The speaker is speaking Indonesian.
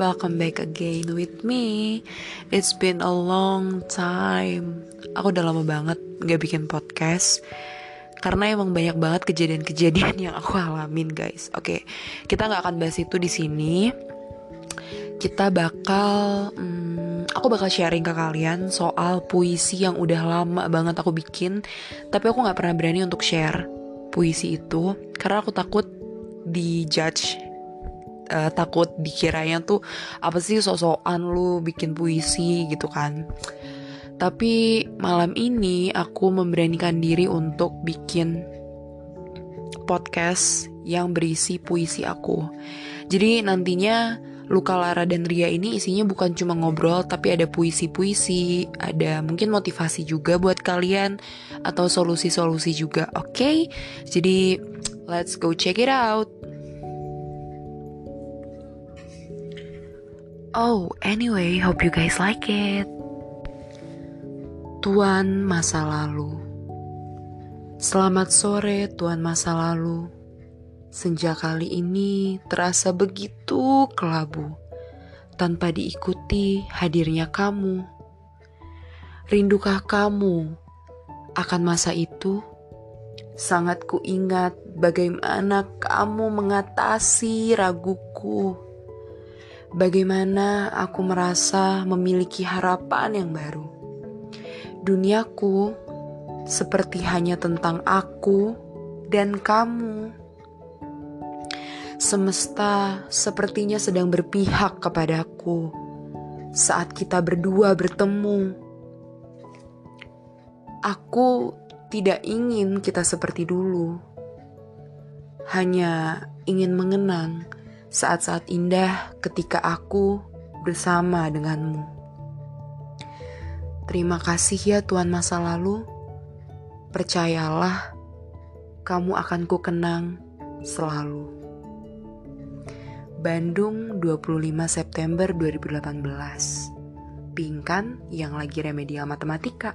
welcome back again with me. It's been a long time. Aku udah lama banget gak bikin podcast Karena emang banyak banget kejadian-kejadian yang aku alamin guys. Oke, kita gak akan bahas itu di sini. Kita bakal hmm, Aku bakal sharing ke kalian soal puisi yang udah lama banget aku bikin Tapi aku gak pernah berani untuk share puisi itu Karena aku takut dijudge uh, takut dikiranya tuh apa sih sosokan lu bikin puisi gitu kan tapi malam ini aku memberanikan diri untuk bikin podcast yang berisi puisi aku jadi nantinya Luka Lara dan Ria ini isinya bukan cuma ngobrol tapi ada puisi-puisi, ada mungkin motivasi juga buat kalian atau solusi-solusi juga. Oke. Okay? Jadi let's go check it out. Oh, anyway, hope you guys like it. Tuan masa lalu. Selamat sore, Tuan masa lalu. Senja kali ini terasa begitu kelabu tanpa diikuti hadirnya kamu. Rindukah kamu akan masa itu? Sangat kuingat bagaimana kamu mengatasi raguku bagaimana aku merasa memiliki harapan yang baru. Duniaku seperti hanya tentang aku dan kamu. Semesta sepertinya sedang berpihak kepadaku saat kita berdua bertemu. Aku tidak ingin kita seperti dulu, hanya ingin mengenang saat-saat indah ketika aku bersama denganmu. Terima kasih ya Tuhan masa lalu. Percayalah, kamu akan ku kenang selalu. Bandung 25 September 2018. Pingkan yang lagi remedial matematika.